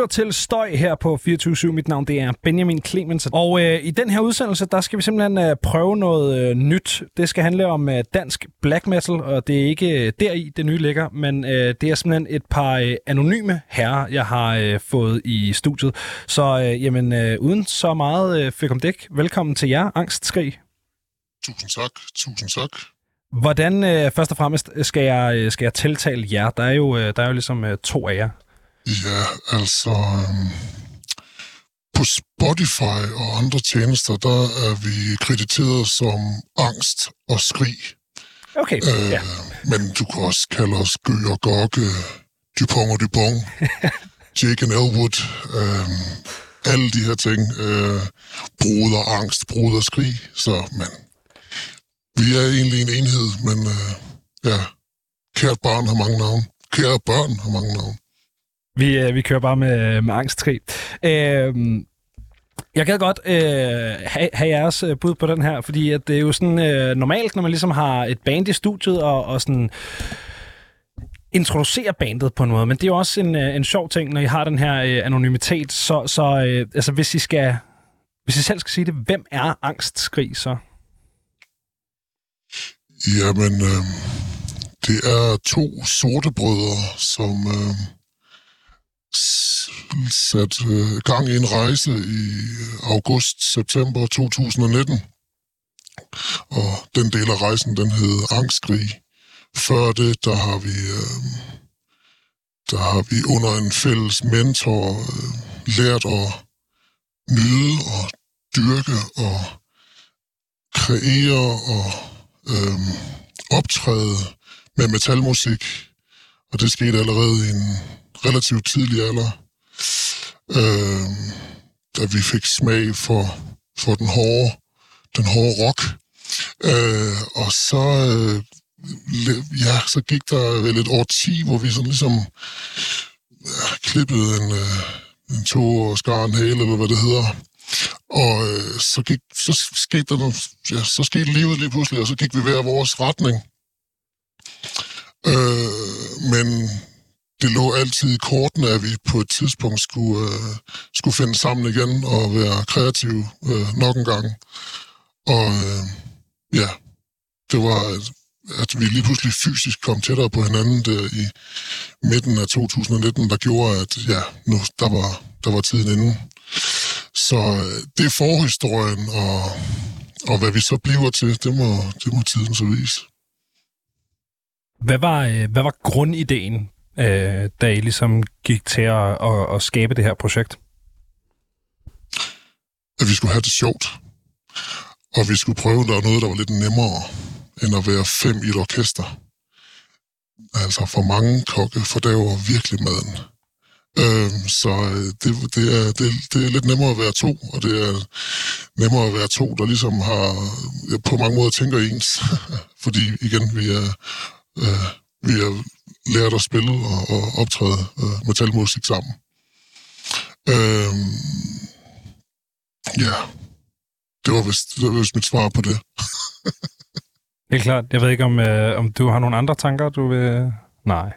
lytter til Støj her på 24 Mit navn det er Benjamin Clemens. Og øh, i den her udsendelse, der skal vi simpelthen øh, prøve noget øh, nyt. Det skal handle om øh, dansk black metal, og det er ikke øh, deri, det nye ligger, men øh, det er simpelthen et par øh, anonyme herrer, jeg har øh, fået i studiet. Så øh, jamen, øh, uden så meget øh, fik om dæk, velkommen til jer, Angstskrig. Tusind tak, tusind tak. Hvordan, øh, først og fremmest, skal jeg, øh, skal jeg tiltale jer? Der er jo, øh, der er jo ligesom øh, to af jer. Ja, altså... Øhm, på Spotify og andre tjenester, der er vi krediteret som angst og skrig. Okay, øh, ja. Men du kan også kalde os Gø og Gokke, Dupont og Dupont, Jake and Elwood, øh, alle de her ting. Øh, bruder angst, bruder skrig. Så, men vi er egentlig en enhed, men øh, ja, kært barn har mange navne. Kære børn har mange navne. Vi, øh, vi kører bare med, med angstkrig. Øh, jeg gad godt øh, have, have jeres øh, bud på den her, fordi at det er jo sådan øh, normalt, når man ligesom har et band i studiet og, og sådan introducerer bandet på en måde, men det er jo også en, øh, en sjov ting, når I har den her øh, anonymitet. Så, så øh, altså, hvis I skal, hvis I selv skal sige det, hvem er angstskrig så? Jamen, øh, det er to sorte brødre, som øh, satte øh, gang i en rejse i øh, august-september 2019. Og den del af rejsen, den hed Angstkrig. Før det, der har vi, øh, der har vi under en fælles mentor øh, lært at nyde og dyrke og kreere og øh, optræde med metalmusik, og det skete allerede i en relativt tidlig alder, øh, da vi fik smag for, for den hårde, den hårde rock. Øh, og så, øh, ja, så gik der vel et år 10, hvor vi sådan ligesom ja, klippede en, øh, en to og skar en hale, eller hvad det hedder. Og øh, så, gik, så, skete der noget, ja, så skete livet lige pludselig, og så gik vi hver vores retning. Øh, men det lå altid i kortene, at vi på et tidspunkt skulle, øh, skulle finde sammen igen og være kreative øh, nok en gang. Og øh, ja, det var, at vi lige pludselig fysisk kom tættere på hinanden der i midten af 2019, der gjorde, at ja, nu, der var, der var tiden inden. Så øh, det er forhistorien, og, og hvad vi så bliver til, det må, det må tiden så vise. Hvad var, øh, hvad var grundideen, øh, da I ligesom gik til at, at, at skabe det her projekt? At vi skulle have det sjovt. Og vi skulle prøve, der noget, der var lidt nemmere, end at være fem i et orkester. Altså for mange kokke, for det var virkelig maden. Øhm, så øh, det, det, er, det, det er lidt nemmere at være to, og det er nemmere at være to, der ligesom har på mange måder tænker ens. Fordi igen, vi er, øh, vi er lært at spille og, og optræde øh, metalmusik sammen. Øhm, ja, det var, vist, det var vist mit svar på det. Helt klart. Jeg ved ikke, om, øh, om du har nogle andre tanker, du vil... Nej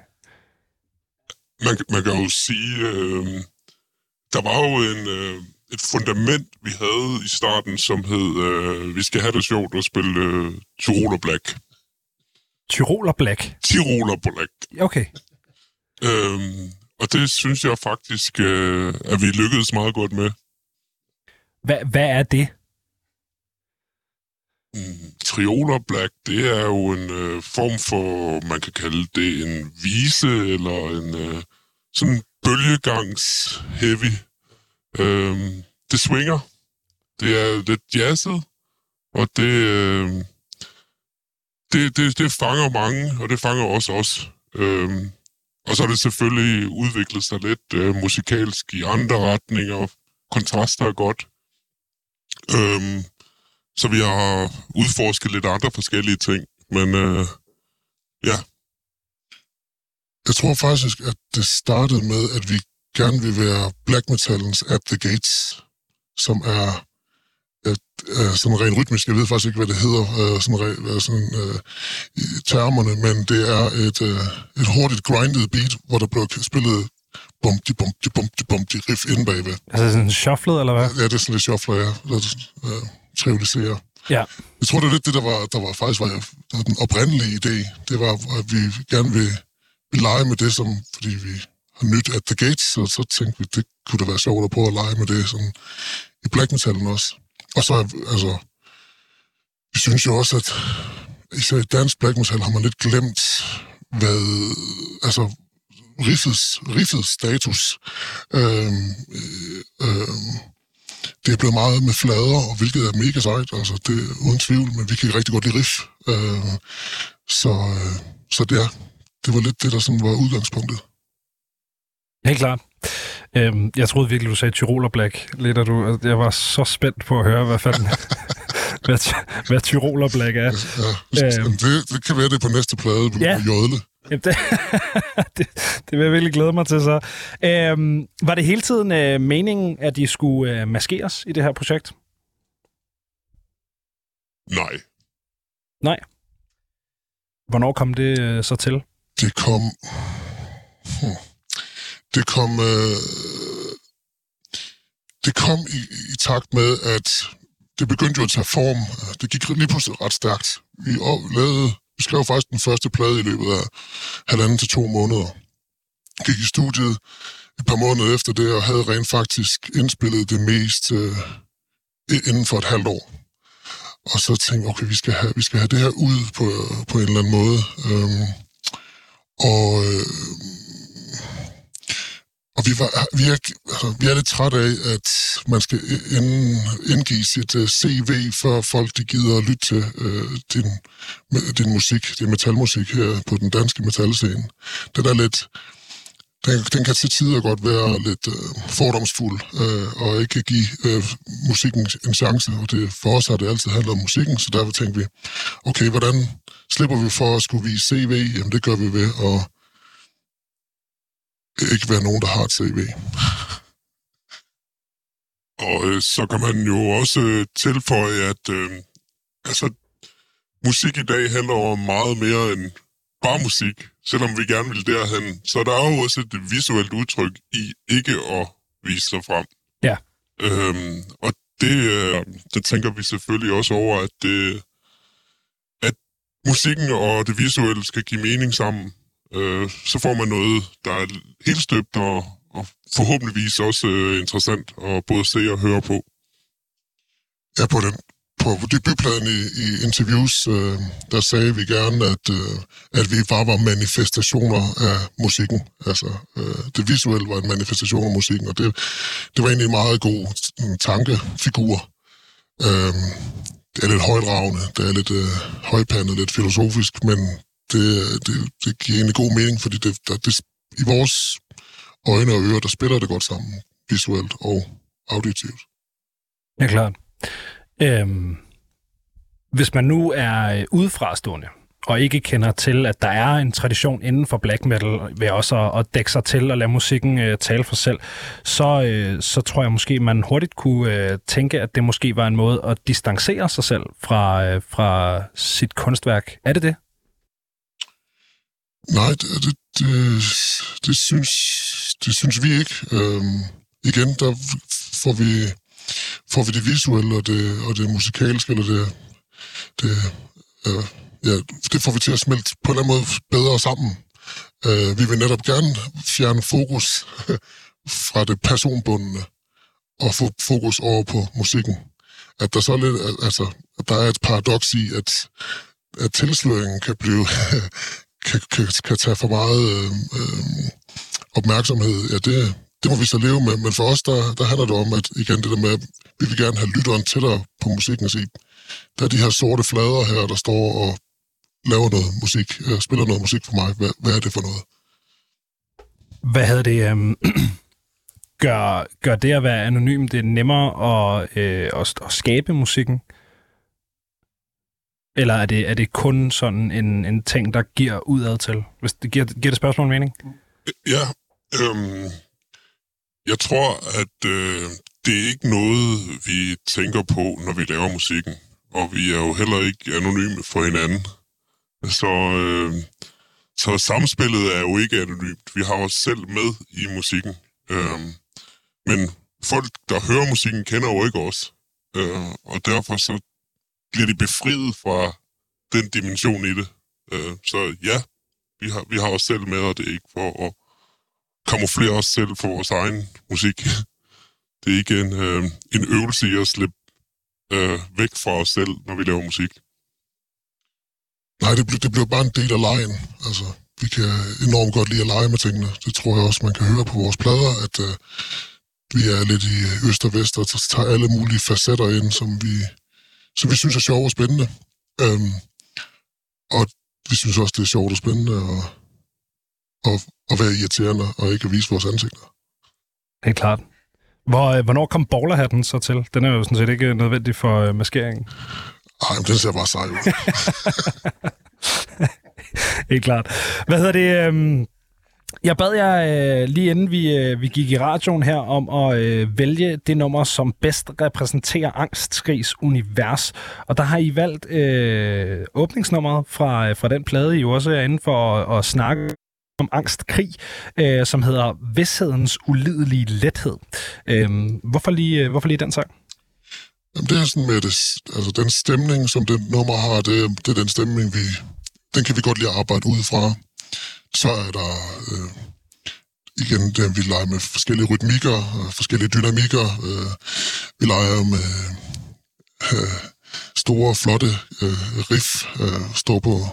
man, man kan jo sige, øh, der var jo en, øh, et fundament, vi havde i starten, som hed, øh, vi skal have det sjovt at spille øh, Tyroler Black. Tyroler Black? Tyroler Black. Okay. Øhm, og det synes jeg faktisk, øh, at vi lykkedes meget godt med. Hvad, hvad er det? Mm, Trioler Black, det er jo en øh, form for, man kan kalde det en vise, eller en øh, sådan bølgegangs heavy. Øhm, det swinger. Det er lidt jazzet, og det, øh, det, det, det fanger mange, og det fanger også os. Øhm, og så er det selvfølgelig udviklet sig lidt øh, musikalsk i andre retninger. Kontraster er godt. Øhm, så vi har udforsket lidt andre forskellige ting. Men øh, ja. Jeg tror faktisk, at det startede med, at vi gerne vil være black metalens At the Gates, som er uh, sådan rent rytmisk, jeg ved faktisk ikke, hvad det hedder, uh, sådan, uh, sådan uh, i termerne, men det er et, uh, et hurtigt grindet beat, hvor der blev spillet bum, de bum, de bum, de bum, de riff inde bagved. Altså sådan shufflet, eller hvad? Ja, det er sådan lidt shuffler, ja. Er, uh, trivialiserer. Ja. Jeg tror, det er lidt det, der var, der var faktisk var, der var den oprindelige idé. Det var, at vi gerne vil, vil lege med det, som, fordi vi har nyt at The Gates, og så tænkte vi, det kunne da være sjovt at prøve at lege med det sådan, i black metallen også. Og så, altså, vi synes jo også, at især i dansk black metal har man lidt glemt, hvad, altså, riffets, riffets status. Øhm, øh, øhm, det er blevet meget med flader, og hvilket er mega sejt, altså det er uden tvivl, men vi kan rigtig godt lide riff. Øhm, så, øh, så det, er, det var lidt det, der sådan var udgangspunktet. Helt klart. Øhm, jeg troede virkelig, du sagde Tyroler Black lidt, og du, jeg var så spændt på at høre, hvad fanden, hvad, hvad Tyroler Black er. Ja, øhm, det, det kan være det på næste plade, på ja. Jodle. Jamen, det, det, det vil jeg virkelig glæde mig til så. Øhm, var det hele tiden øh, meningen, at de skulle øh, maskeres i det her projekt? Nej. Nej. Hvornår kom det øh, så til? Det kom... Hmm. Det kom... Øh, det kom i, i takt med, at det begyndte jo at tage form. Det gik lige pludselig ret stærkt. Vi lavede vi skrev faktisk den første plade i løbet af halvanden til to måneder. Gik i studiet et par måneder efter det, og havde rent faktisk indspillet det mest øh, inden for et halvt år. Og så tænkte jeg, okay, vi skal have, vi skal have det her ud på, på en eller anden måde. Øhm, og øh, og vi, var, vi, er, altså, vi er lidt trætte af, at man skal ind, indgive sit øh, uh, CV, før folk de gider at lytte til uh, din, din musik, din metalmusik her på den danske metalscene. Det er lidt... Den, den kan til tider godt være lidt uh, fordomsfuld uh, og ikke give uh, musikken en chance. Og det, for os har det altid handlet om musikken, så derfor tænkte vi, okay, hvordan slipper vi for at skulle vise CV? Jamen det gør vi ved at ikke være nogen, der har et CV. Og øh, så kan man jo også øh, tilføje, at øh, altså, musik i dag handler om meget mere end bare musik. Selvom vi gerne vil derhen, så der er jo også et visuelt udtryk i ikke at vise sig frem. Ja. Øhm, og det, øh, det tænker vi selvfølgelig også over, at, det, at musikken og det visuelle skal give mening sammen øh, så får man noget, der er helt støbt og, og forhåbentligvis også øh, interessant at både se og høre på. Ja, på den på debutpladen i, i interviews, øh, der sagde vi gerne, at, øh, at vi bare var manifestationer af musikken. Altså, øh, det visuelle var en manifestation af musikken, og det, det var egentlig en meget god tankefigur. Øh, det er lidt højdragende, det er lidt øh, højpandet, lidt filosofisk, men det, det, det giver egentlig god mening, fordi det, der, det, i vores øjne og ører, der spiller det godt sammen, visuelt og auditivt. Ja, klart. Øhm, hvis man nu er øh, udefrastående, og ikke kender til, at der er en tradition inden for black metal, ved også at, at dække sig til og lade musikken øh, tale for selv, så, øh, så tror jeg måske, man hurtigt kunne øh, tænke, at det måske var en måde at distancere sig selv fra, øh, fra sit kunstværk. Er det det? Nej, det, det, det, det, synes, det synes vi ikke. Øhm, igen, der får vi, får vi det visuelle og det, og det musikalske, eller det, det, øh, ja, det får vi til at smelte på en eller anden måde bedre sammen. Øh, vi vil netop gerne fjerne fokus fra det personbundne og få fokus over på musikken. At der så lidt, altså, at der er et paradoks i, at, at tilsløringen kan blive kan, kan, kan tage for meget øh, øh, opmærksomhed, ja, det, det må vi så leve med. Men for os, der, der handler det om, at igen det der med, at vi vil gerne have lytteren tættere på musikken og sige, der er de her sorte flader her, der står og laver noget musik, øh, spiller noget musik for mig. Hvad, hvad er det for noget? Hvad havde det... Øh, gør, gør det at være anonym det er nemmere at, øh, at, at skabe musikken? Eller er det, er det kun sådan en, en ting, der giver udad til? Hvis det giver, giver det spørgsmål mening? Ja, øhm, jeg tror, at øh, det er ikke noget, vi tænker på, når vi laver musikken. Og vi er jo heller ikke anonyme for hinanden. Så, øh, så samspillet er jo ikke anonymt. Vi har os selv med i musikken. Øhm, men folk, der hører musikken, kender jo ikke os. Øh, og derfor så bliver de befriet fra den dimension i det. Øh, så ja, vi har, vi har os selv med, og det er ikke for at kamuflere os selv for vores egen musik. Det er ikke en, øh, en øvelse i at slippe øh, væk fra os selv, når vi laver musik. Nej, det, bliver, det bliver bare en del af lejen. Altså, vi kan enormt godt lide at lege med tingene. Det tror jeg også, man kan høre på vores plader, at øh, vi er lidt i øh, øst og vest og tager alle mulige facetter ind, som vi, som vi synes er sjove og spændende. Øhm, og vi synes også, det er sjovt og spændende at, at, at være irriterende og ikke at vise vores ansigter. Det er klart. Hvor, øh, hvornår kom bowlerhatten så til? Den er jo sådan set ikke nødvendig for øh, maskeringen. Ej, men den ser bare sej ud. Helt klart. Hvad hedder det? Øhm, jeg bad jer øh, lige inden vi, øh, vi gik i radioen her om at øh, vælge det nummer, som bedst repræsenterer Angstskrigs univers. Og der har I valgt øh, åbningsnummeret fra, øh, fra den plade, I jo også er inde for at, at snakke om angstkrig, øh, som hedder Vidshedens ulidelige lethed. Øh, hvorfor, lige, øh, hvorfor lige den sang? Jamen, det er sådan med det, altså den stemning, som det nummer har, det, det er den stemning, vi, den kan vi godt lige arbejde ud fra. Så er der øh, igen, det, vi leger med forskellige rytmikker, øh, forskellige dynamikker. Øh, vi leger med øh, store, flotte øh, riff, øh, står på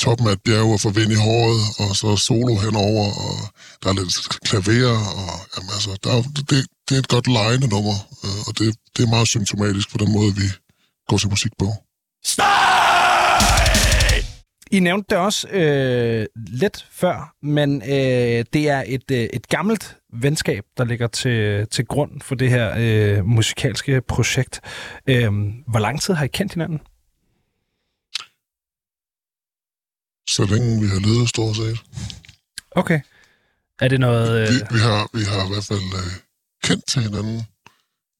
toppen af et bjerg og får vind i håret, og så solo henover, og der er lidt klaver, og jamen, altså, der er, det, det er et godt lejende nummer, øh, og det, det er meget symptomatisk på den måde, vi går til musik på. I nævnte det også øh, lidt før, men øh, det er et, øh, et gammelt venskab, der ligger til, til grund for det her øh, musikalske projekt. Øh, hvor lang tid har I kendt hinanden? Så længe vi har levet stort set. Okay. Er det noget... Øh... Vi, vi, har, vi har i hvert fald øh, kendt til hinanden,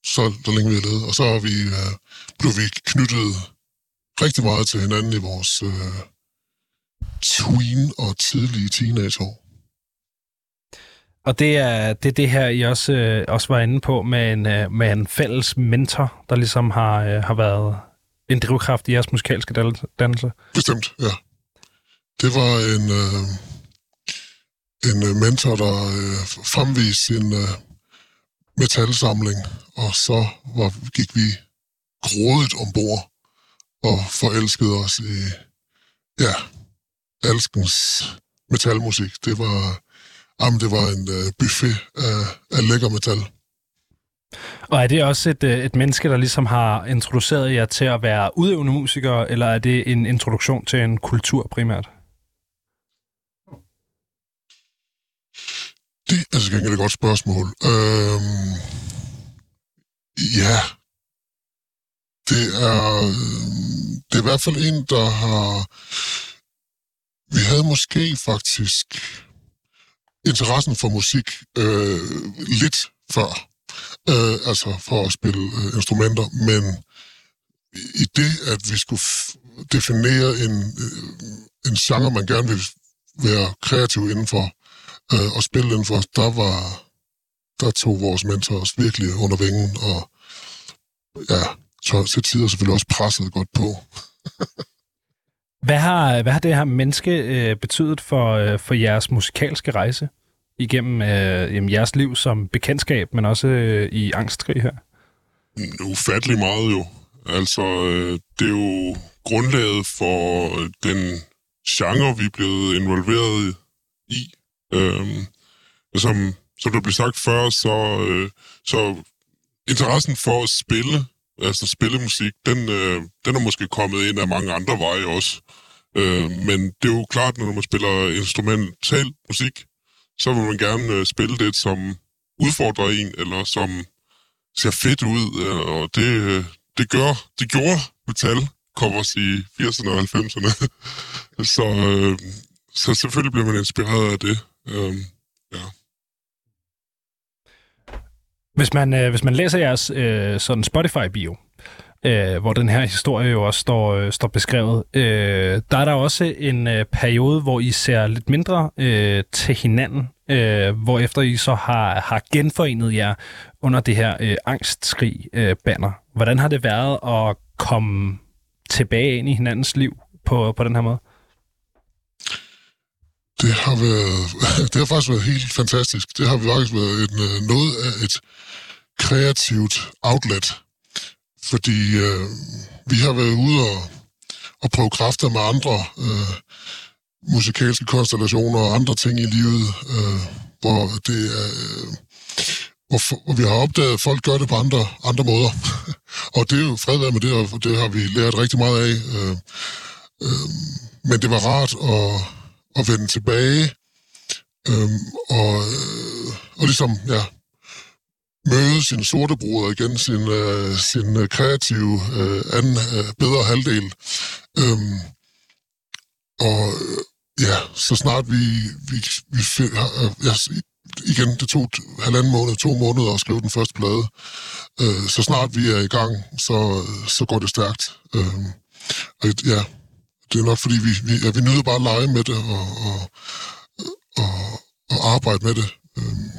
så, så længe vi har levet. Og så har vi, øh, blev vi knyttet rigtig meget til hinanden i vores øh, tween og tidlige teenageår. Og det er det, er det her, I også, øh, også var inde på med en, øh, med en fælles mentor, der ligesom har, øh, har været en drivkraft i jeres musikalske dannelse. Bestemt, ja. Det var en, øh, en øh, mentor, der øh, fremviste sin øh, metalsamling, og så var, gik vi grådigt ombord og forelskede os i ja, alskens metalmusik. Det var, jamen, det var en øh, buffet af, af lækker metal. Og er det også et, øh, et menneske, der ligesom har introduceret jer til at være udøvende musikere, eller er det en introduktion til en kultur primært? Det er altså et godt spørgsmål. Øhm, ja, det er, det er i hvert fald en, der har... Vi havde måske faktisk interessen for musik øh, lidt før, øh, altså for at spille øh, instrumenter, men i det, at vi skulle definere en, øh, en genre, man gerne ville være kreativ indenfor, øh, og spille indenfor, der var der tog vores mentor os virkelig under vingen, og ja, så til tider selvfølgelig også presset godt på. hvad, har, hvad har det her menneske øh, betydet for, øh, for jeres musikalske rejse igennem øh, jamen, jeres liv som bekendtskab, men også øh, i angstkrig her? Mm, ufattelig meget jo. Altså, øh, det er jo grundlaget for øh, den genre, vi er blevet involveret i. Øhm, som, som der blev sagt før, så, øh, så interessen for at spille altså spillemusik, den, øh, den er måske kommet ind af mange andre veje også. Øh, men det er jo klart, når man spiller instrumental musik, så vil man gerne øh, spille det, som udfordrer en, eller som ser fedt ud, øh, og det, øh, det, gør, det gjorde metal covers i 80'erne og 90'erne. så, øh, så selvfølgelig bliver man inspireret af det. Øh, ja. Hvis man, øh, hvis man læser jeres øh, sådan Spotify-bio, øh, hvor den her historie jo også står, øh, står beskrevet. Øh, der er der også en øh, periode, hvor I ser lidt mindre øh, til hinanden, øh, hvor efter I så har, har genforenet jer under det her øh, angstskrig-banner. Øh, Hvordan har det været at komme tilbage ind i hinandens liv på, på den her måde? Det har, været, det har faktisk været helt fantastisk. Det har faktisk været en, øh, noget af et kreativt outlet, fordi øh, vi har været ude og, og prøve kræfter med andre øh, musikalske konstellationer og andre ting i livet, øh, hvor det er... Øh, hvor, hvor vi har opdaget, at folk gør det på andre, andre måder. og det er jo fred med det, og det har vi lært rigtig meget af. Øh, øh, men det var rart at, at vende tilbage øhm, og, øh, og ligesom, ja, møde sin sorte bruder igen, sin, øh, sin øh, kreative øh, anden, øh, bedre halvdel. Øhm, og øh, ja, så snart vi, vi, vi find, øh, ja, igen, det tog halvanden måned, to måneder at skrive den første plade. Øh, så snart vi er i gang, så, øh, så går det stærkt. Øh, og ja, det er nok fordi, vi, vi, ja, vi nyder bare at lege med det og, og, og, og arbejde med det. Øhm,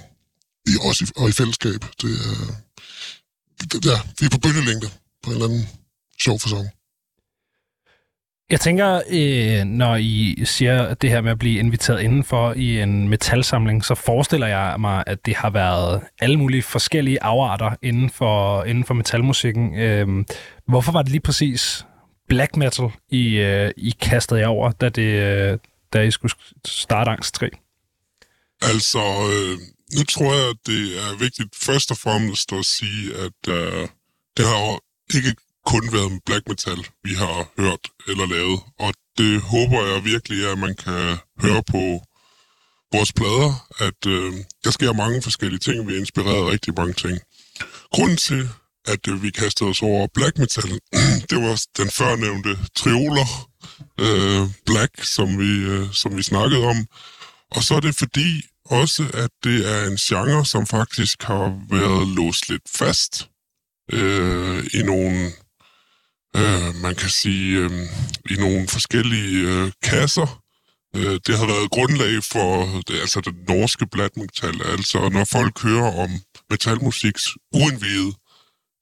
i, også i, og i fællesskab. Det, er, det, ja, vi er på bølgelængde på en eller anden sjov fasong. Jeg tænker, øh, når I siger det her med at blive inviteret indenfor i en metalsamling, så forestiller jeg mig, at det har været alle mulige forskellige afarter inden for, inden for metalmusikken. Øh, hvorfor var det lige præcis black metal, I, øh, I kastede jer over, da, det, øh, da I skulle starte Angst 3? Altså, øh, nu tror jeg, at det er vigtigt først og fremmest at sige, at øh, det har ikke kun været black metal, vi har hørt eller lavet. Og det håber jeg virkelig, at man kan høre på vores plader, at øh, der sker mange forskellige ting. Vi er inspireret rigtig mange ting. Grunden til, at øh, vi kastede os over black metal, det var den førnævnte trioler, øh, black, som vi, øh, som vi snakkede om. Og så er det fordi, også, at det er en genre, som faktisk har været låst lidt fast øh, i nogle, øh, man kan sige, øh, i nogle forskellige øh, kasser. Øh, det har været grundlag for det, altså den norske black metal. Altså, når folk hører om metalmusiks uindvidede,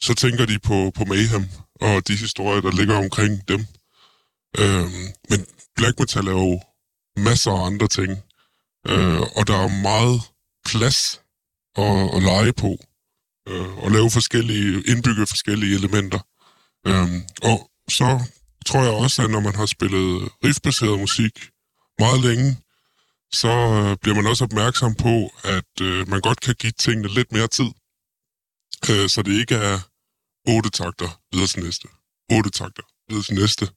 så tænker de på, på Mayhem og de historier, der ligger omkring dem. Øh, men black metal er jo masser af andre ting. Øh, og der er meget plads at, at lege på. Øh, og lave forskellige, indbygge forskellige elementer. Øh, og så tror jeg også, at når man har spillet riffbaseret musik meget længe, så øh, bliver man også opmærksom på, at øh, man godt kan give tingene lidt mere tid. Øh, så det ikke er otte takter videre til næste. Otte takter videre til næste.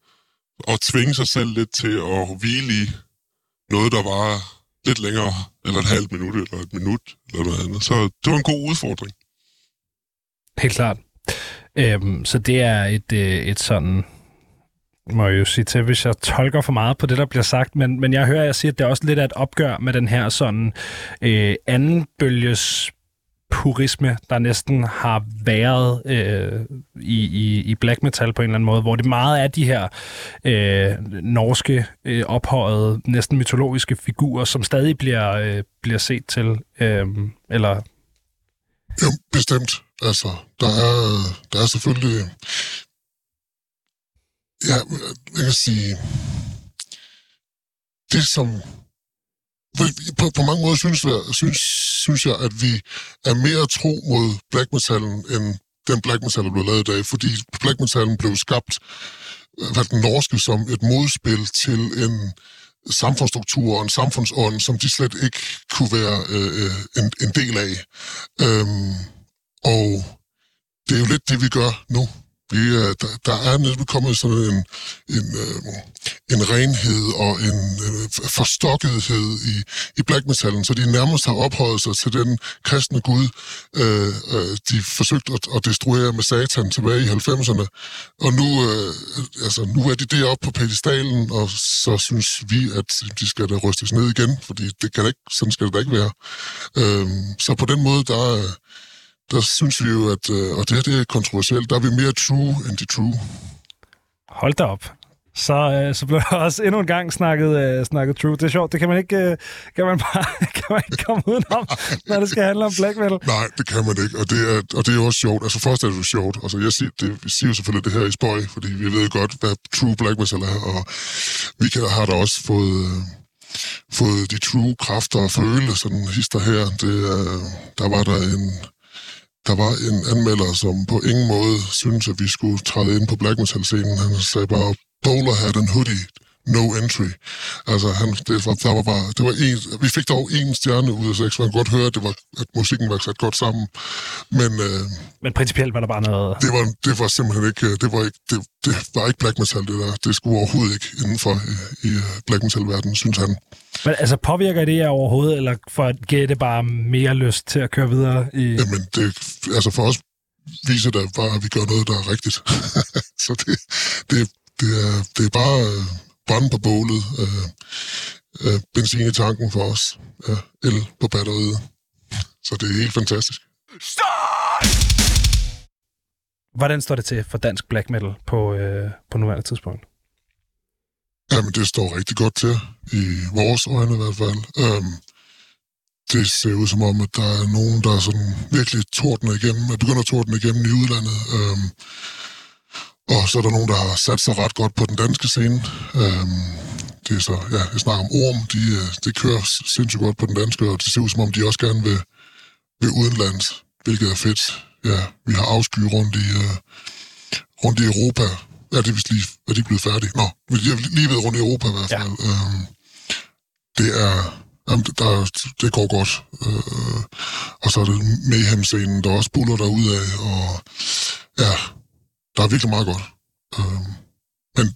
Og tvinge sig selv lidt til at hvile i noget, der var lidt længere, eller et halvt minut, eller et minut, eller noget andet. Så det var en god udfordring. Helt klart. Øhm, så det er et, øh, et sådan, må jeg jo sige til, hvis jeg tolker for meget på det, der bliver sagt, men, men jeg hører, at jeg siger, at det er også lidt af et opgør med den her sådan øh, anden bølges purisme, der næsten har været øh, i, i, i black metal på en eller anden måde, hvor det meget er de her øh, norske øh, ophøjede, næsten mytologiske figurer, som stadig bliver, øh, bliver set til, øh, eller... Jo, bestemt. Altså, der er, der er selvfølgelig... Ja, jeg kan sige... Det, som på, på mange måder synes jeg, synes, synes jeg, at vi er mere tro mod black metalen, end den black metal, der blev lavet i dag, fordi black metalen blev skabt øh, hvad den norske som et modspil til en samfundsstruktur og en samfundsånd, som de slet ikke kunne være øh, øh en, en del af. Øhm, og det er jo lidt det, vi gør nu. Vi, øh, der, der er netop kommet sådan en, en, øh, en renhed og en øh, forstokkethed i, i black metalen, så de nærmest har ophøjet sig til den kristne Gud, øh, øh, de forsøgte at, at destruere med satan tilbage i 90'erne. Og nu, øh, altså, nu er de deroppe på pedestalen, og så synes vi, at de skal da rystes ned igen, fordi det kan ikke, sådan skal det da ikke være. Øh, så på den måde, der, der synes vi jo, at, øh, og det her det er kontroversielt, der er vi mere true end de true. Hold da op så, øh, så blev der også endnu en gang snakket, øh, snakket true. Det er sjovt, det kan man ikke, øh, kan man bare, kan man ikke komme udenom, når det skal handle om black metal. Nej, det kan man ikke, og det er, og det er også sjovt. Altså først er det jo sjovt. Altså jeg siger, det, vi siger jo selvfølgelig det her i spøj, fordi vi ved godt, hvad true black metal er, og vi kan, har da også fået... Øh, fået de true kræfter og føle, sådan hister her. Det, øh, der var der en, der var en anmelder, som på ingen måde synes at vi skulle træde ind på black metal-scenen. Han sagde bare, bowler hat and hoodie, no entry. Altså, han, det, var, der var bare, det var en, vi fik dog en stjerne ud af seks. Man kan godt høre, at, det var, at musikken var sat godt sammen. Men, øh, men principielt var der bare noget... Det var, det var simpelthen ikke... Det var ikke, det, det var ikke black metal, det der. Det skulle overhovedet ikke inden for i, i øh, black metal-verdenen, synes han. Men altså, påvirker det jer overhovedet, eller for at det bare mere lyst til at køre videre i... Jamen, det, altså for os viser det bare, at vi gør noget, der er rigtigt. så det, det, det er, det er bare øh, brænde på bålet, øh, øh, benzin i tanken for os, øh, el på batteriet. Så det er helt fantastisk. Stop! Hvordan står det til for dansk black metal på, øh, på nuværende tidspunkt? Jamen, det står rigtig godt til, i vores øjne i hvert fald. Øhm, det ser ud som om, at der er nogen, der er sådan virkelig tordner igennem, at begynder at tordne igennem i udlandet. Øhm, og så er der nogen, der har sat sig ret godt på den danske scene. Øhm, det er så, ja, jeg snakker om Orm, de, øh, de kører sindssygt godt på den danske, og det ser ud som om, de også gerne vil, vil udenlands, hvilket er fedt. Ja, vi har afsky rundt i, uh, rundt i Europa. Ja, det er vist lige, er de blevet færdige? Nå, vi har lige været rundt i Europa i hvert fald. Ja. Øhm, det er, jamen, der, det går godt. Øh, og så er det Mayhem-scenen, der også buller derud af, og ja, der er virkelig meget godt. Øh, men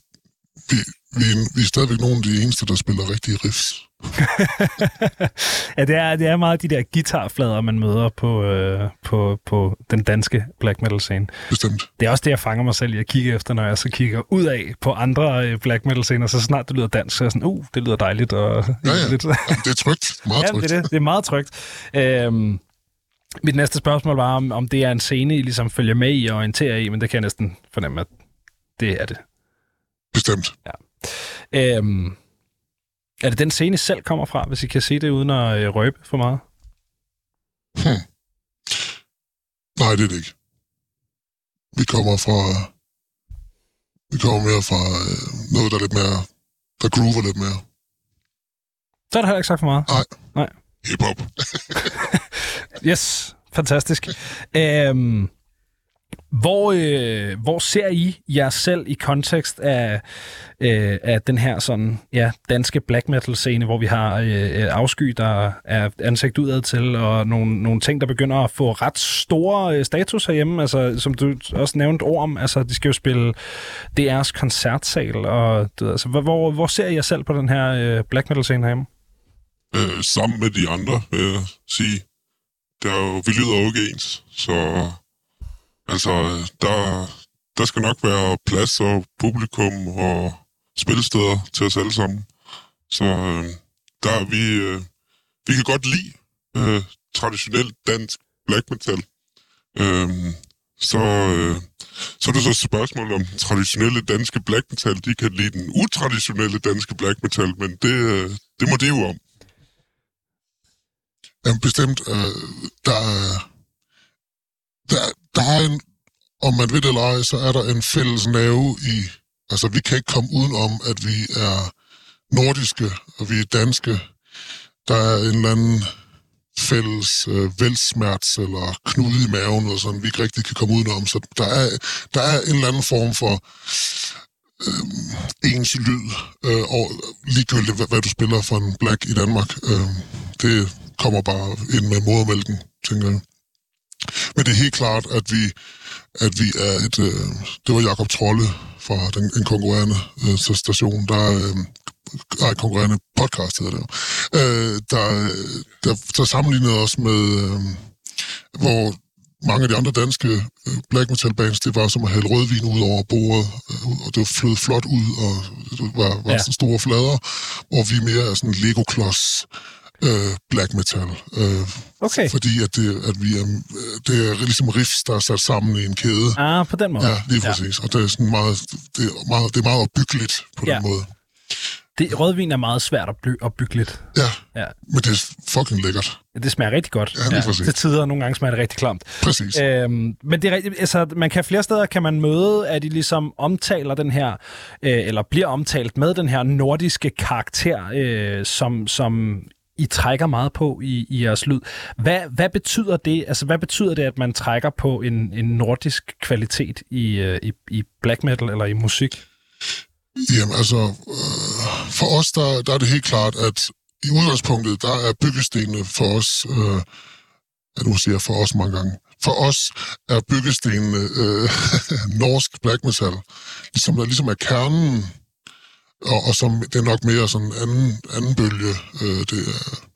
vi, vi, vi er stadigvæk nogle af de eneste, der spiller rigtige riffs. ja, det er, det er meget de der guitarflader, man møder på, øh, på, på den danske black metal scene. Bestemt. Det er også det, jeg fanger mig selv i at kigge efter, når jeg så kigger ud af på andre øh, black metal scener, så snart det lyder dansk, så er jeg sådan, uh, det lyder dejligt. Og, ja, ja. Lidt. Jamen, det er trygt. Meget ja, trygt. Det er, det. det er meget trygt. Øhm, mit næste spørgsmål var, om, om det er en scene, I ligesom følger med i og orienterer i, men det kan jeg næsten fornemme, at det er det. Bestemt. Ja. Øhm, er det den scene, selv kommer fra, hvis I kan se det uden at øh, røbe for meget? Hmm. Nej, det er det ikke. Vi kommer fra... Vi kommer mere fra øh, noget, der er lidt mere... Der groover lidt mere. Så er det heller ikke sagt for meget. Nej. Nej. Hip-hop. yes, fantastisk. Øhm, hvor, øh, hvor ser I jer selv i kontekst af, øh, af den her sådan, ja, danske black metal scene, hvor vi har øh, afsky, der er ansigt udad til, og nogle, nogle ting, der begynder at få ret store øh, status herhjemme, altså som du også nævnte ord om, altså de skal jo spille DR's koncertsal, og du, altså, hvor, hvor ser I jer selv på den her øh, black metal scene herhjemme? Øh, sammen med de andre, vil jeg sige. Der er jo, vi lyder jo ikke ens, så Altså, der, der skal nok være plads og publikum og spilsteder til os alle sammen. Så øh, der er vi, øh, vi kan godt lide øh, traditionelt dansk black metal. Øh, så, øh, så er det så et spørgsmål om traditionelle danske black metal, de kan lide den utraditionelle danske black metal, men det, øh, det må det jo om. Jamen bestemt, øh, der, der, der er en, om man ved det eller ej, så er der en fælles nerve i, altså vi kan ikke komme udenom, at vi er nordiske, og vi er danske. Der er en eller anden fælles øh, velsmerts eller knude i maven, eller sådan, vi ikke rigtig kan komme udenom. Så der er, der er en eller anden form for øh, ens lyd, øh, og ligegyldigt hvad, hvad du spiller for en black i Danmark. Øh, det kommer bare ind med modermælken, tænker jeg. Men det er helt klart, at vi, at vi er et... Øh, det var Jakob Trolle fra den, en konkurrerende øh, station, der... Øh, nej, konkurrerende podcast hedder det jo. Øh, der, der, der sammenlignede os med... Øh, hvor mange af de andre danske øh, black metal bands, det var som at hælde rødvin ud over bordet, øh, og det flød flot ud, og det var, var ja. sådan store flader, hvor vi mere er sådan Lego-klods øh, black metal. Øh, Okay. Fordi at, det, at vi er, det er ligesom riffs, der er sat sammen i en kæde. Ah, på den måde. Ja, lige præcis. Ja. Og det er, sådan meget, det, er meget, det er meget opbyggeligt på Ja. den måde. Det, rødvin er meget svært at, bly, at bygge lidt. Ja, Ja. men det er fucking lækkert. Det smager rigtig godt. Ja, præcis. Til tider, nogle gange smager det rigtig klamt. Præcis. Øhm, men det er rigtigt, altså, man kan flere steder kan man møde, at de ligesom omtaler den her, øh, eller bliver omtalt med den her nordiske karakter, øh, som, som i trækker meget på i, i jeres lyd. Hvad, hvad betyder det? Altså, hvad betyder det, at man trækker på en, en nordisk kvalitet i, øh, i, i black metal eller i musik? Jamen altså, øh, for os, der, der er det helt klart, at i udgangspunktet, der er byggestenene for os, øh, ja, nu siger jeg for os mange gange, for os er byggestenene øh, norsk black metal, ligesom der ligesom er kernen, og, og som det er nok mere sådan anden, anden bølge, øh, det er,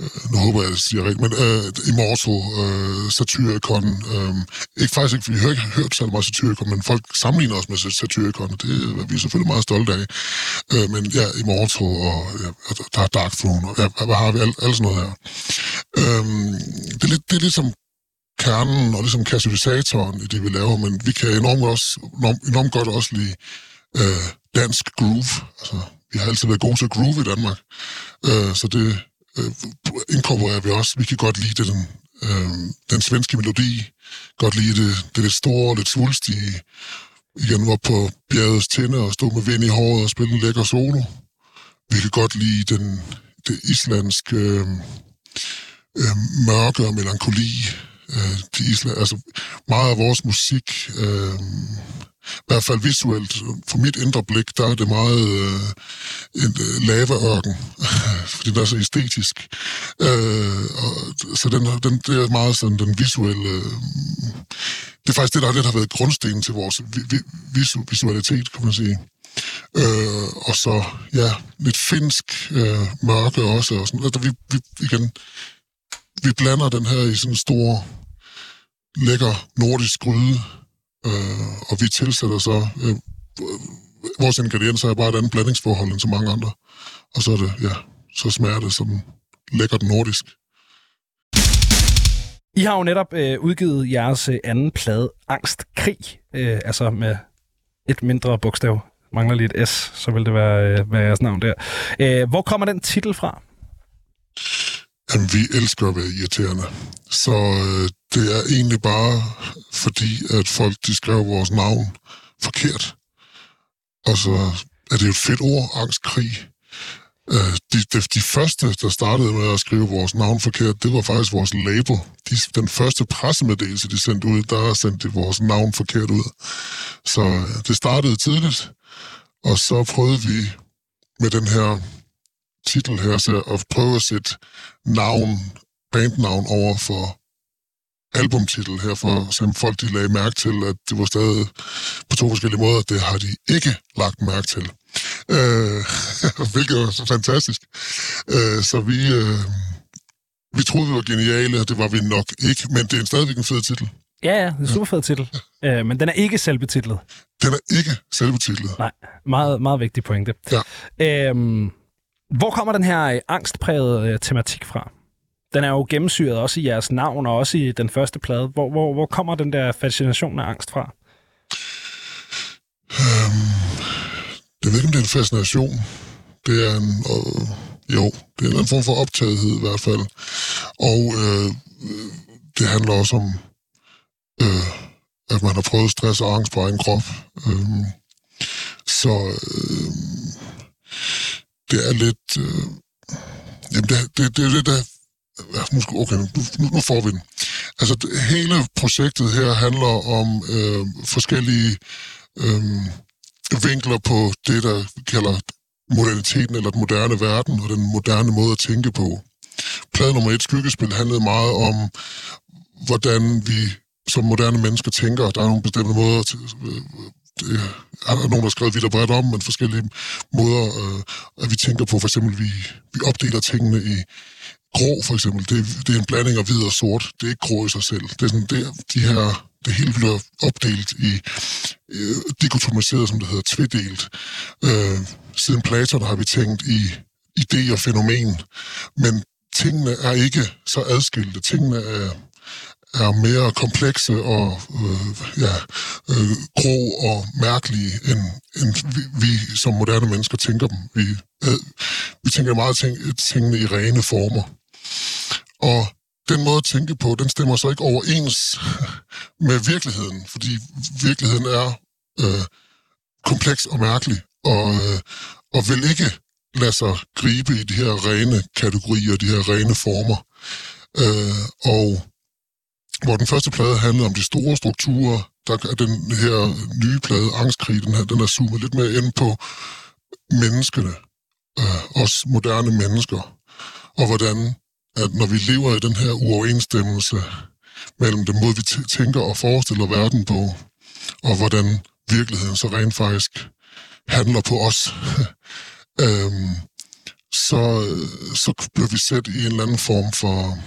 øh, nu håber jeg, jeg siger rigtigt, men øh, Immorto, øh, Satyricon, øh, ikke faktisk ikke, vi har ikke hørt så meget Satyricon, men folk sammenligner os med Satyricon, og det er vi selvfølgelig meget stolte af. Øh, men ja, Immorto, og ja, og der er Dark Throne, og ja, hvad har vi? Alt, alt sådan noget her. Øh, det, er lidt, det er ligesom kernen og ligesom katalysatoren i det, vi laver, men vi kan enormt, også, enormt, enormt godt også lide øh, dansk groove. Altså, vi har altid været gode til groove i Danmark, øh, så det øh, inkorporerer vi også. Vi kan godt lide den, øh, den svenske melodi, godt lide det, det lidt store, lidt svulstige. Igen var på bjergets tænder og stå med vind i håret og spille en lækker solo. Vi kan godt lide den, det islandske øh, øh, mørke og melankoli. Øh, de island, altså meget af vores musik, øh, i hvert fald visuelt, for mit indre blik, der er det meget øh, en øh, lavaørken, fordi den er så æstetisk. Øh, og, så den, den, det er meget sådan den visuelle... Øh, det er faktisk det, der lidt har været grundstenen til vores vi, vi, visu, visualitet, kan man sige. Øh, og så, ja, lidt finsk øh, mørke også. Og sådan, altså, vi, vi, igen, vi blander den her i sådan en stor, lækker nordisk gryde, øh, og vi tilsætter så... Øh, vores ingredienser er bare et andet blandingsforhold end så mange andre. Og så er det, ja, så smager det som lækkert nordisk. I har jo netop øh, udgivet jeres øh, anden plade, Angst Krig, øh, altså med et mindre bogstav. Mangler lige et S, så vil det være, øh, være jeres navn der. Øh, hvor kommer den titel fra? Jamen, vi elsker at være irriterende. Så øh, det er egentlig bare fordi, at folk de skrev vores navn forkert. Og så er det jo et fedt ord, angstkrig. Øh, de, de, de første, der startede med at skrive vores navn forkert, det var faktisk vores label. De, den første pressemeddelelse, de sendte ud, der sendte de vores navn forkert ud. Så øh, det startede tidligt, og så prøvede vi med den her titel her, så at prøve at sætte navn, bandnavn over for albumtitel her, for så folk de lagde mærke til, at det var stadig på to forskellige måder. Det har de ikke lagt mærke til. Øh, hvilket var så fantastisk. Øh, så vi, øh, vi troede, vi var geniale, og det var vi nok ikke, men det er stadigvæk en fed titel. Ja, ja, det er en super fed titel. Øh, men den er ikke selvbetitlet. Den er ikke selvbetitlet. Nej, meget, meget vigtig pointe. Ja. Øhm, hvor kommer den her øh, angstprægede øh, tematik fra? Den er jo gennemsyret også i jeres navn, og også i den første plade. Hvor, hvor, hvor kommer den der fascination af angst fra? Øhm, jeg ved ikke, om det er en fascination. Det er en, øh, jo, det er en anden form for optagethed i hvert fald. Og øh, det handler også om, øh, at man har prøvet stress og angst på egen krop. Øh, så øh, det er lidt... Øh, jamen, det, det, det det, det nu, skal- okay, nu, nu, nu får vi den. Altså, det, hele projektet her handler om øh, forskellige øh, vinkler på det, der kalder moderniteten eller den moderne verden og den moderne måde at tænke på. Plade nummer et, Skyggespil, handlede meget om, hvordan vi som moderne mennesker tænker. Der er nogle bestemte måder til, øh, øh det er der nogen, der har skrevet vidt og bredt om, men forskellige måder, øh, at vi tænker på. For eksempel, vi, vi opdeler tingene i grå, for eksempel. Det, det er en blanding af hvid og sort. Det er ikke grå i sig selv. Det er sådan, det, de her, det hele bliver opdelt i øh, dikotomiseret, som det hedder, tvedelt. Øh, siden Platon har vi tænkt i idé og fænomen. Men tingene er ikke så adskilte. Tingene er, er mere komplekse og øh, ja, øh, grå og mærkelige, end, end vi, vi som moderne mennesker tænker dem. Vi, øh, vi tænker meget ting, tingene i rene former. Og den måde at tænke på, den stemmer så ikke overens med virkeligheden, fordi virkeligheden er øh, kompleks og mærkelig, og, øh, og vil ikke lade sig gribe i de her rene kategorier, de her rene former. Øh, og hvor den første plade handlede om de store strukturer, der er den her nye plade, Angstkrig, den, her, den er zoomet lidt mere ind på menneskene, øh, os moderne mennesker, og hvordan, at når vi lever i den her uoverensstemmelse mellem den måde, vi tænker og forestiller verden på, og hvordan virkeligheden så rent faktisk handler på os, øhm, så, så bliver vi sat i en eller anden form for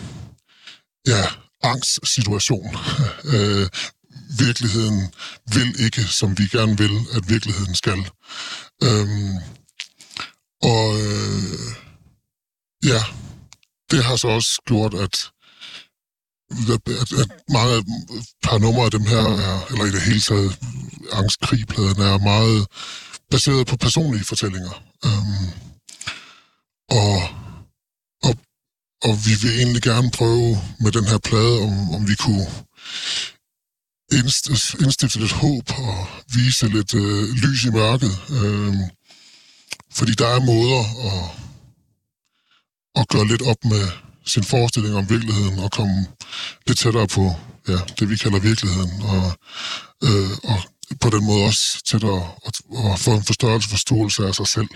ja, angstsituation. øh, virkeligheden vil ikke, som vi gerne vil, at virkeligheden skal. Øhm, og øh, ja, det har så også gjort, at, at, at mange af par numre af dem her, er, eller i det hele taget, angstkrigpladen er meget baseret på personlige fortællinger. Øhm, og, og, og vi vil egentlig gerne prøve med den her plade, om, om vi kunne indstifte lidt håb og vise lidt øh, lys i mørket. Øh, fordi der er måder at, at gøre lidt op med sin forestilling om virkeligheden og komme lidt tættere på ja, det, vi kalder virkeligheden. Og, øh, og på den måde også tættere at, at få en forstørrelse forståelse af sig selv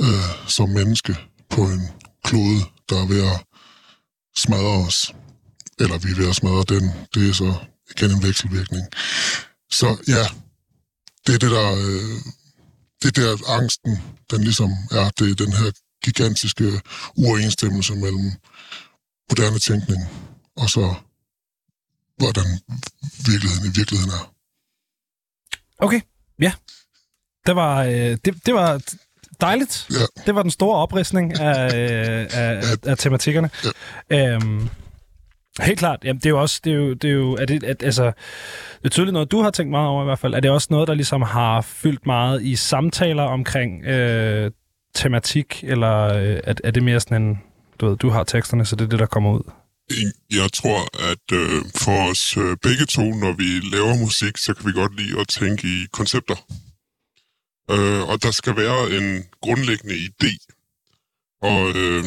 øh, som menneske på en klode, der er ved at smadre os. Eller vi er ved at smadre den. Det er så igen en vekselvirkning. Så ja, det er det der, øh, det der angsten, den ligesom er, det er den her gigantiske uoverensstemmelse mellem moderne tænkning og så hvordan virkeligheden i virkeligheden er. Okay, ja. Det var, øh, det, det var dejligt. Ja. Det var den store opridsning af, øh, af, af, af tematikkerne. Ja. Øhm, helt klart. Jamen, det er jo også, det er jo, det er jo er det, at, altså, det er tydeligt noget, du har tænkt meget over i hvert fald. Er det også noget, der ligesom har fyldt meget i samtaler omkring øh, tematik, eller øh, er, er det mere sådan en, du ved, du har teksterne, så det er det, der kommer ud? Jeg tror, at øh, for os øh, begge to, når vi laver musik, så kan vi godt lide at tænke i koncepter. Øh, og der skal være en grundlæggende idé. Og øh,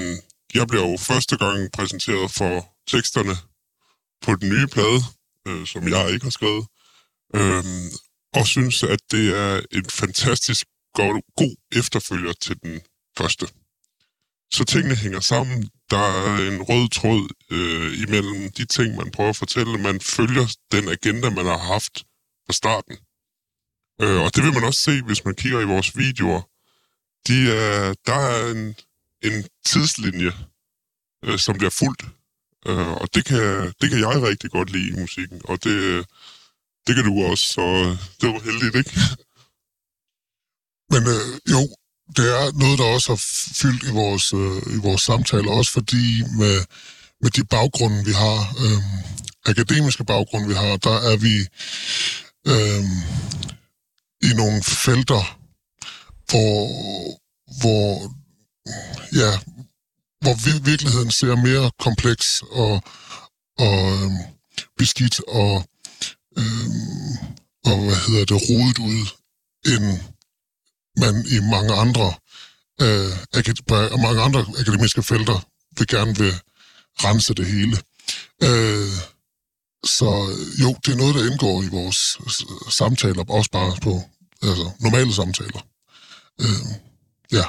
jeg bliver jo første gang præsenteret for teksterne på den nye plade, øh, som jeg ikke har skrevet, øh, og synes, at det er en fantastisk god, god efterfølger til den første. Så tingene hænger sammen. Der er en rød tråd øh, imellem de ting, man prøver at fortælle. Man følger den agenda, man har haft fra starten. Øh, og det vil man også se, hvis man kigger i vores videoer. De er, der er en, en tidslinje, øh, som bliver fuldt. Øh, og det kan, det kan jeg rigtig godt lide i musikken. Og det, det kan du også, så det var heldigt, ikke? Men øh, jo, det er noget, der også har fyldt i vores, øh, i vores samtaler, også fordi med, med de baggrunde, vi har, øh, akademiske baggrunde, vi har, der er vi øh, i nogle felter, hvor, hvor, ja, hvor virkeligheden ser mere kompleks og, og øh, beskidt og, øh, og hvad hedder det, rodet ud, end man i mange andre, øh, akad- mange andre akademiske felter vil gerne vil rense det hele. Øh, så jo, det er noget, der indgår i vores samtaler, også bare på altså, normale samtaler. Øh, ja.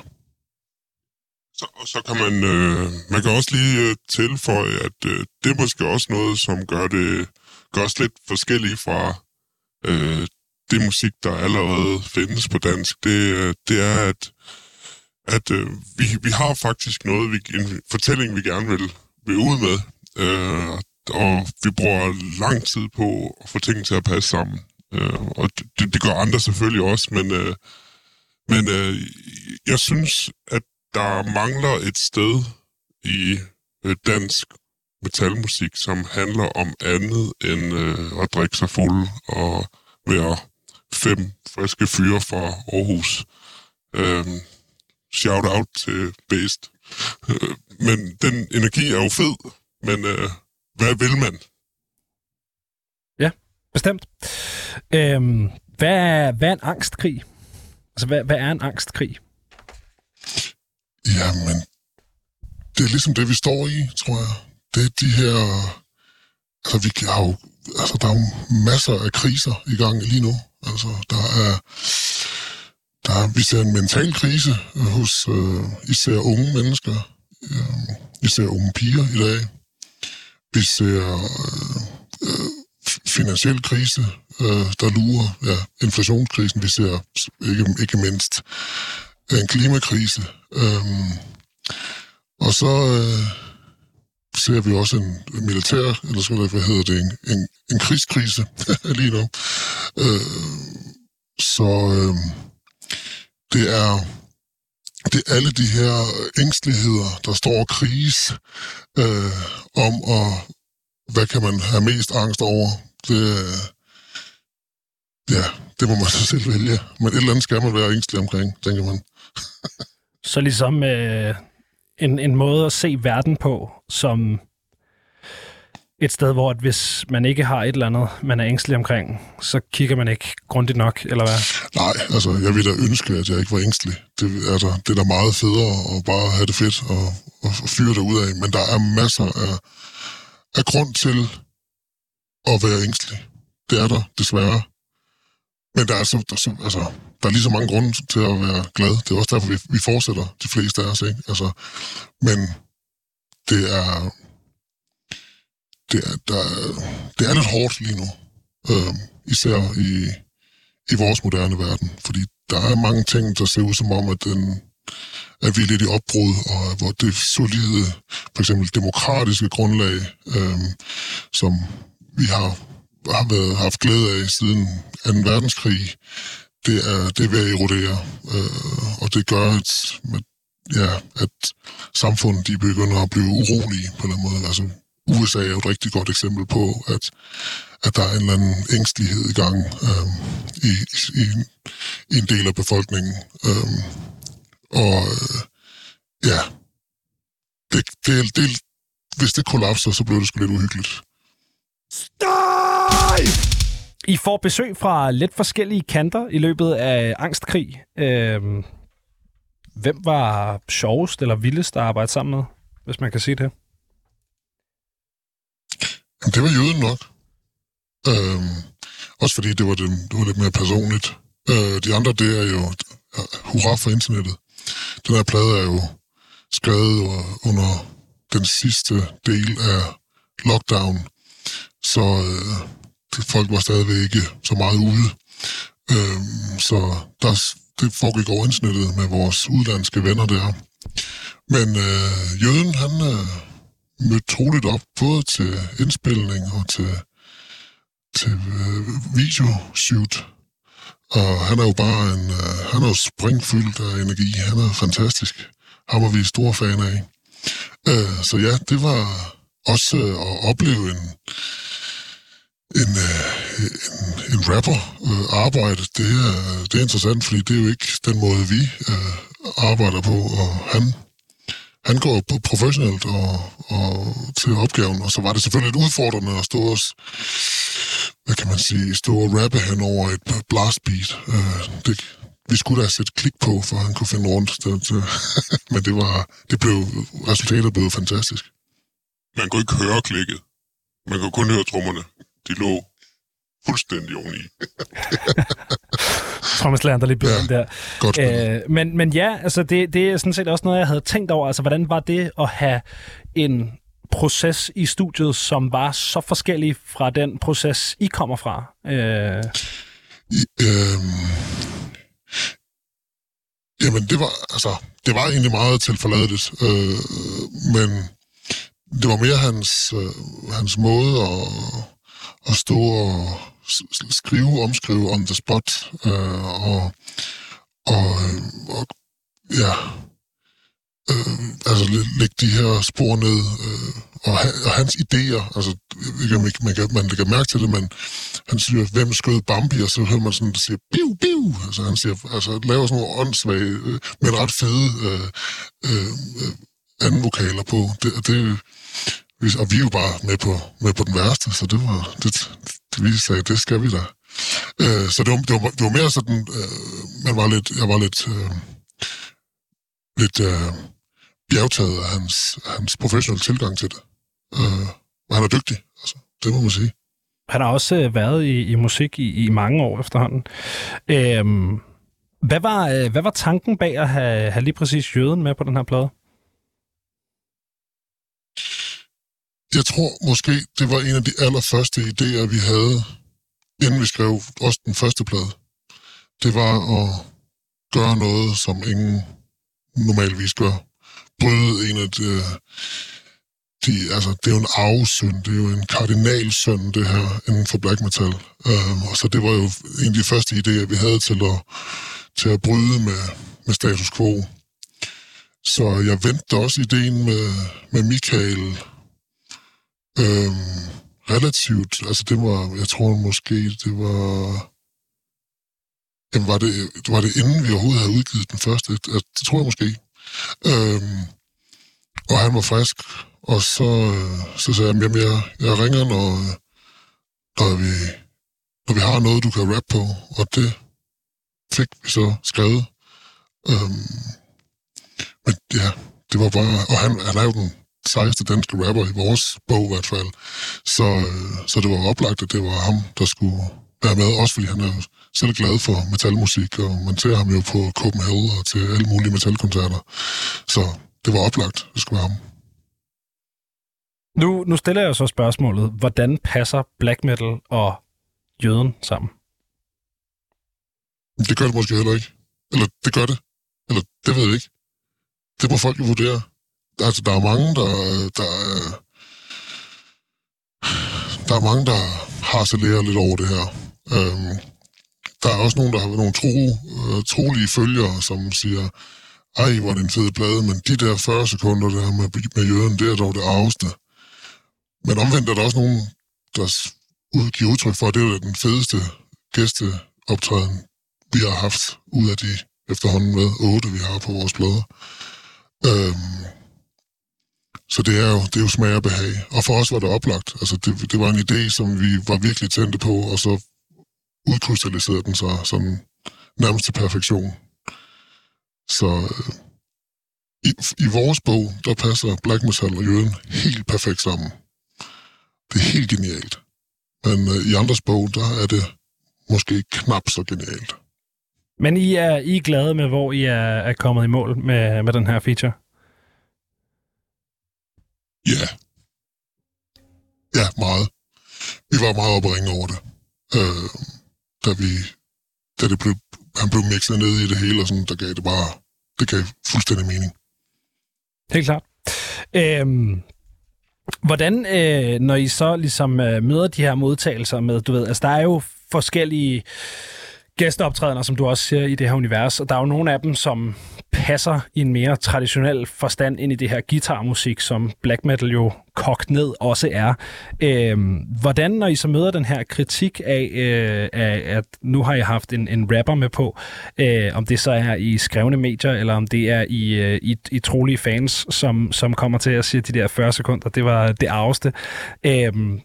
Så, og så kan man, øh, man kan også lige øh, tilføje, at øh, det er måske også noget, som gør det gør os lidt forskellige fra øh, det musik, der allerede findes på dansk. Det, øh, det er, at, at øh, vi, vi har faktisk noget, vi, en fortælling, vi gerne vil, vil ud med. Øh, og vi bruger lang tid på at få tingene til at passe sammen. Øh, og det, det gør andre selvfølgelig også, men, øh, men øh, jeg synes, at der mangler et sted i øh, dansk metalmusik, som handler om andet end øh, at drikke sig fuld og være fem friske fyre fra Aarhus. Øh, shout out til Best. Øh, men den energi er jo fed, men øh, hvad vil man? Ja, bestemt. Øhm, hvad, er, hvad er en angstkrig? Altså, hvad, hvad er en angstkrig? Jamen, det er ligesom det, vi står i, tror jeg. Det er de her... Altså, vi har jo, altså, der er jo masser af kriser i gang lige nu. Altså, der er... Der er, vi ser en mental krise øh, hos øh, især unge mennesker. Øh, især unge piger i dag. Vi ser øh, øh, finansiel krise, øh, der lurer. Ja, inflationskrisen. Vi ser ikke, ikke mindst øh, en klimakrise. Øh, og så øh, ser vi også en militær, eller skal hvad hedder det, en, en, en krigskrise lige nu. Øh, så øh, det er det er alle de her ængsteligheder, der står og kriges øh, om, og hvad kan man have mest angst over. Det, ja, det må man så selv vælge. Men et eller andet skal man være ængstelig omkring, tænker man. så ligesom øh, en, en måde at se verden på, som et sted, hvor at hvis man ikke har et eller andet, man er ængstelig omkring, så kigger man ikke grundigt nok, eller hvad? Nej, altså, jeg ville da ønske, at jeg ikke var ængstelig. Det altså, det er da meget federe at bare have det fedt og, og fyre det ud af. Men der er masser af, af grund til at være ængstelig. Det er der, desværre. Men der er, så, der, så, altså, der er lige så mange grunde til at være glad. Det er også derfor, vi, vi fortsætter, de fleste af os. Ikke? Altså, men det er, det er, der, det er lidt hårdt lige nu. Øh, især i, i vores moderne verden. Fordi der er mange ting, der ser ud som om, at, den, at vi er lidt i opbrud, og hvor det solide, for eksempel demokratiske grundlag, øh, som vi har, har været, haft glæde af siden 2. verdenskrig, det er, det er ved at erodere. Øh, og det gør, at, at, ja, at samfundet de begynder at blive urolige på den måde. Altså, USA er jo et rigtig godt eksempel på, at, at der er en eller anden ængstelighed i gang øh, i, i, i en del af befolkningen. Øh, og øh, ja, det, det, det, hvis det kollapser, så bliver det sgu lidt uhyggeligt. Støj! I får besøg fra lidt forskellige kanter i løbet af Angstkrig. Øh, hvem var sjovest eller vildest at arbejde sammen med, hvis man kan sige det? Det var jøden nok. Øhm, også fordi det var, det, det var lidt mere personligt. Øh, de andre, det er jo hurra for internettet. Den her plade er jo skrevet under den sidste del af lockdown, så øh, folk var stadigvæk ikke så meget ude. Øh, så der, det foregik over internettet med vores udlandske venner der. Men øh, jøden, han, øh, mødte troligt op, både til indspilning og til, til øh, videoshoot. Og han er jo bare en, øh, han er jo springfyldt af energi. Han er fantastisk. Ham er vi store fan af. Øh, så ja, det var også øh, at opleve en, en, øh, en, en rapper øh, arbejde. Det er, det er interessant, fordi det er jo ikke den måde, vi øh, arbejder på. Og han han går på professionelt og, og til opgaven, og så var det selvfølgelig lidt udfordrende at stå og, hvad kan man sige, stå og rappe hen over et blast beat. Øh, det, vi skulle da sætte klik på, for han kunne finde rundt. Det, det, men det var, det blev, resultatet blev fantastisk. Man kunne ikke høre klikket. Man kunne kun høre trommerne. De lå fuldstændig oveni. Trommeslageren, der lige blev ja, der. Godt øh, men, men ja, altså det, det er sådan set også noget, jeg havde tænkt over. Altså, hvordan var det at have en proces i studiet, som var så forskellig fra den proces, I kommer fra? Øh... I, øh... Jamen, det var, altså, det var egentlig meget tilforladeligt, øh, men det var mere hans, øh, hans måde at, at stå og skrive, omskrive on the spot, øh, og, og, og ja, øh, altså, de her spor ned, øh, og, og hans idéer, altså, ikke, man, man, kan, man lægger mærke til det, men han siger, hvem skød Bambi, og så hører man sådan, der siger, biu, biu, altså han siger, altså laver sådan nogle åndssvage, øh, men ret fede øh, øh, øh anden vokaler på. Det, det, og vi er jo bare med på, med på den værste, så det var, det, det vi sagde, det skal vi da. Øh, så det var, det, var, det var mere sådan, øh, man var lidt, jeg var lidt, øh, lidt øh, bjergtaget af hans, hans professionelle tilgang til det. Øh, og han er dygtig, altså, det må man sige. Han har også øh, været i, i musik i, i mange år efterhånden. Øhm, hvad, var, øh, hvad var tanken bag at have, have lige præcis jøden med på den her plade? Jeg tror måske, det var en af de allerførste idéer, vi havde, inden vi skrev også den første plade. Det var at gøre noget, som ingen normalvis gør. Bryde en af de, øh, de, altså, det er jo en arvesynd, det er jo en kardinalsynd, det her, inden for black metal. Um, og så det var jo en af de første idéer, vi havde til at, til at bryde med, med status quo. Så jeg vendte også ideen med, med Michael Øhm, relativt, altså det var, jeg tror måske, det var... Jamen var det, var det inden vi overhovedet havde udgivet den første? Det tror jeg måske. Øhm, og han var frisk, og så, øh, så sagde jeg, jamen jeg, jeg ringer, når, når, vi, når vi har noget, du kan rap på, og det fik vi så skrevet. Øhm, men ja, det var bare, og han, han er jo den sejeste danske rapper i vores bog i hvert fald. Så, øh, så det var oplagt, at det var ham, der skulle være med, også fordi han er selv glad for metalmusik, og man ser ham jo på Copenhagen og til alle mulige metalkoncerter. Så det var oplagt, det skulle være ham. Nu, nu stiller jeg så spørgsmålet, hvordan passer black metal og jøden sammen? Det gør det måske heller ikke. Eller det gør det. Eller det ved jeg ikke. Det må folk jo vurdere altså, der er mange, der, der, der er mange, der harcelerer lidt over det her. Øhm, der er også nogen, der har nogle tro, øh, trolige følgere, som siger, ej, hvor er det en fed plade, men de der 40 sekunder der med, med jøden, det er dog det arveste. Men omvendt er der også nogen, der giver udtryk for, at det er den fedeste gæsteoptræden, vi har haft ud af de efterhånden med otte, vi har på vores plader. Øhm, så det er jo, det er jo smag og behag. Og for os var det oplagt. Altså, det, det var en idé, som vi var virkelig tændte på, og så udkrystalliserede den sig sådan nærmest til perfektion. Så øh, i, i vores bog, der passer Black Metal og Jøden helt perfekt sammen. Det er helt genialt. Men øh, i andres bog, der er det måske knap så genialt. Men I er, I er glade med, hvor I er, er kommet i mål med, med den her feature? Ja. Ja, meget. Vi var meget oppe ringe over det. Øh, da vi, da det blev, han blev mixet ned i det hele, og sådan, der gav det bare, det gav fuldstændig mening. Helt klart. Øhm, hvordan, øh, når I så ligesom øh, møder de her modtagelser med, du ved, altså der er jo forskellige gæsteoptrædener, som du også ser i det her univers, og der er jo nogle af dem, som passer i en mere traditionel forstand ind i det her guitarmusik, som black metal jo kogt ned også er. Øhm, hvordan, når I så møder den her kritik af, øh, af at nu har I haft en, en rapper med på, øh, om det så er i skrevne medier, eller om det er i, øh, i, i trolige fans, som, som kommer til at sige de der 40 sekunder, det var det arveste. Øhm,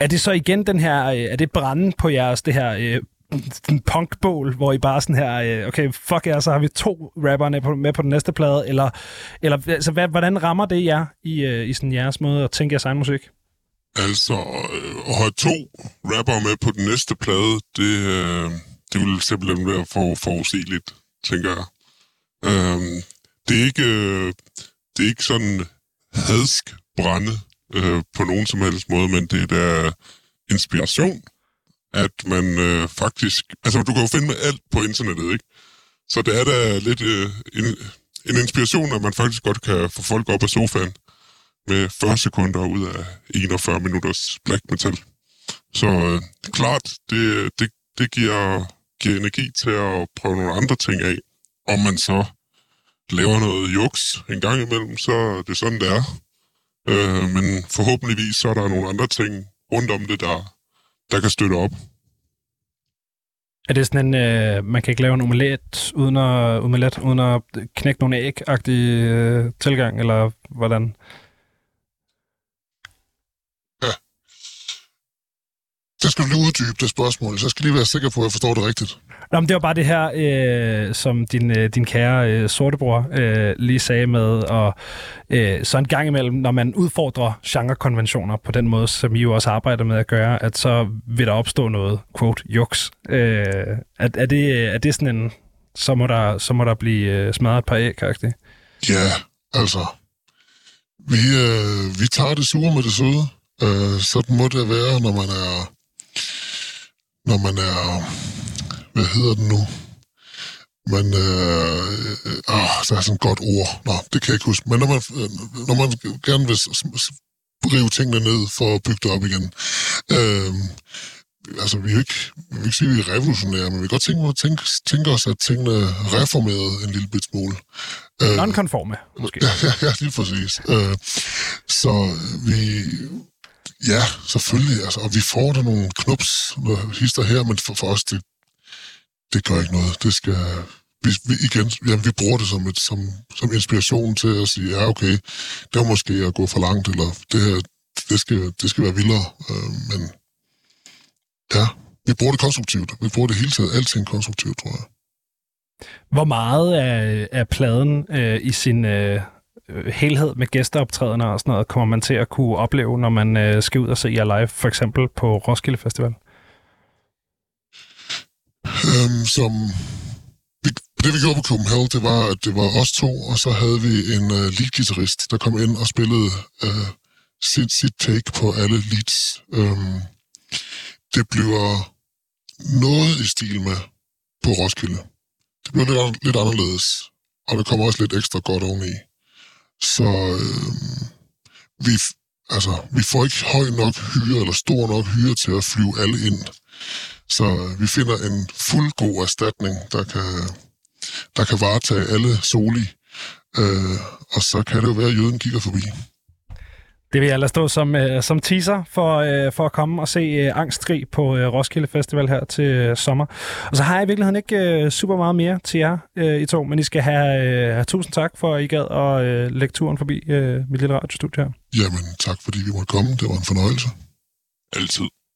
er det så igen den her, øh, er det branden på jeres, det her øh, en punkbål, hvor I bare sådan her, øh, okay, fuck jer, så har vi to rapperne med på, med på den næste plade, eller, eller altså, hvad, hvordan rammer det jer i, øh, i sådan jeres måde at tænke jeres egen musik? Altså, øh, at have to rapper med på den næste plade, det, det vil simpelthen være for forudsigeligt, tænker jeg. Øhm, det, er ikke, det er ikke sådan hadsk brænde øh, på nogen som helst måde, men det er der inspiration at man øh, faktisk... Altså, du kan jo finde med alt på internettet, ikke? Så det er da lidt øh, en, en inspiration, at man faktisk godt kan få folk op af sofaen med 40 sekunder ud af 41 minutters black metal. Så øh, klart, det, det, det giver, giver energi til at prøve nogle andre ting af. Om man så laver noget juks en gang imellem, så er det sådan, det er. Øh, men forhåbentligvis så er der nogle andre ting rundt om det, der, der kan støtte op. Er det sådan en, øh, man kan ikke lave en omelet uden at, omelet, uden at knække nogle æg-agtig øh, tilgang, eller hvordan? Så skal du lige uddybe det spørgsmål, så jeg skal lige være sikker på, at jeg forstår det rigtigt. Nå, men det var bare det her, øh, som din, øh, din kære øh, sortebror øh, lige sagde med, og øh, så en gang imellem, når man udfordrer genrekonventioner på den måde, som I jo også arbejder med at gøre, at så vil der opstå noget, quote, juks. Øh, er, er, det, er det sådan en, så må der, så må der blive øh, smadret et par æg, -agtigt? Ja, altså, vi, øh, vi tager det sure med det søde. Øh, sådan må det være, når man er når man er, hvad hedder det nu? Man, øh, øh, der er sådan et godt ord. Nå, det kan jeg ikke huske. Men når man, når man gerne vil rive tingene ned for at bygge det op igen. Øh, altså, vi er ikke, vi vil ikke sige, at vi er revolutionære, men vi kan godt tænke, tænke, tænke os, at tingene reformerede en lille bit smule. Øh, Non-konforme, måske. Ja, ja, ja, lige præcis. Øh, så vi, Ja, selvfølgelig. Altså, og vi får der nogle knups, hister her, men for, for os, det, det gør ikke noget. Det skal... Vi, vi, igen, jamen, vi bruger det som, et, som, som inspiration til at sige, ja, okay, det var måske at gå for langt, eller det her, det skal, det skal være vildere. Øh, men ja, vi bruger det konstruktivt. Vi bruger det hele taget, alting konstruktivt, tror jeg. Hvor meget af, af pladen øh, i sin... Øh øh, helhed med gæsteoptrædener og sådan noget, kommer man til at kunne opleve, når man øh, skal ud og se jer live, for eksempel på Roskilde Festival? Øhm, som vi, det vi gjorde på Copenhagen, det var, at det var os to, og så havde vi en øh, uh, lead-gitarrist, der kom ind og spillede uh, sit, sit take på alle leads. Øhm, det bliver noget i stil med på Roskilde. Det bliver lidt, lidt anderledes, og det kommer også lidt ekstra godt oveni. Så øh, vi, altså, vi får ikke høj nok hyre eller stor nok hyre til at flyve alle ind. Så øh, vi finder en fuldgod erstatning, der kan, der kan varetage alle soli. Øh, og så kan det jo være, at jøden kigger forbi. Det vil jeg lade stå som, uh, som teaser for, uh, for at komme og se uh, Angstskrig på uh, Roskilde Festival her til uh, sommer. Og så har jeg i virkeligheden ikke uh, super meget mere til jer uh, i to, men I skal have, have tusind tak for, at I gad og uh, lægge turen forbi uh, mit lille radiostudie her. Jamen, tak fordi vi måtte komme. Det var en fornøjelse. Altid.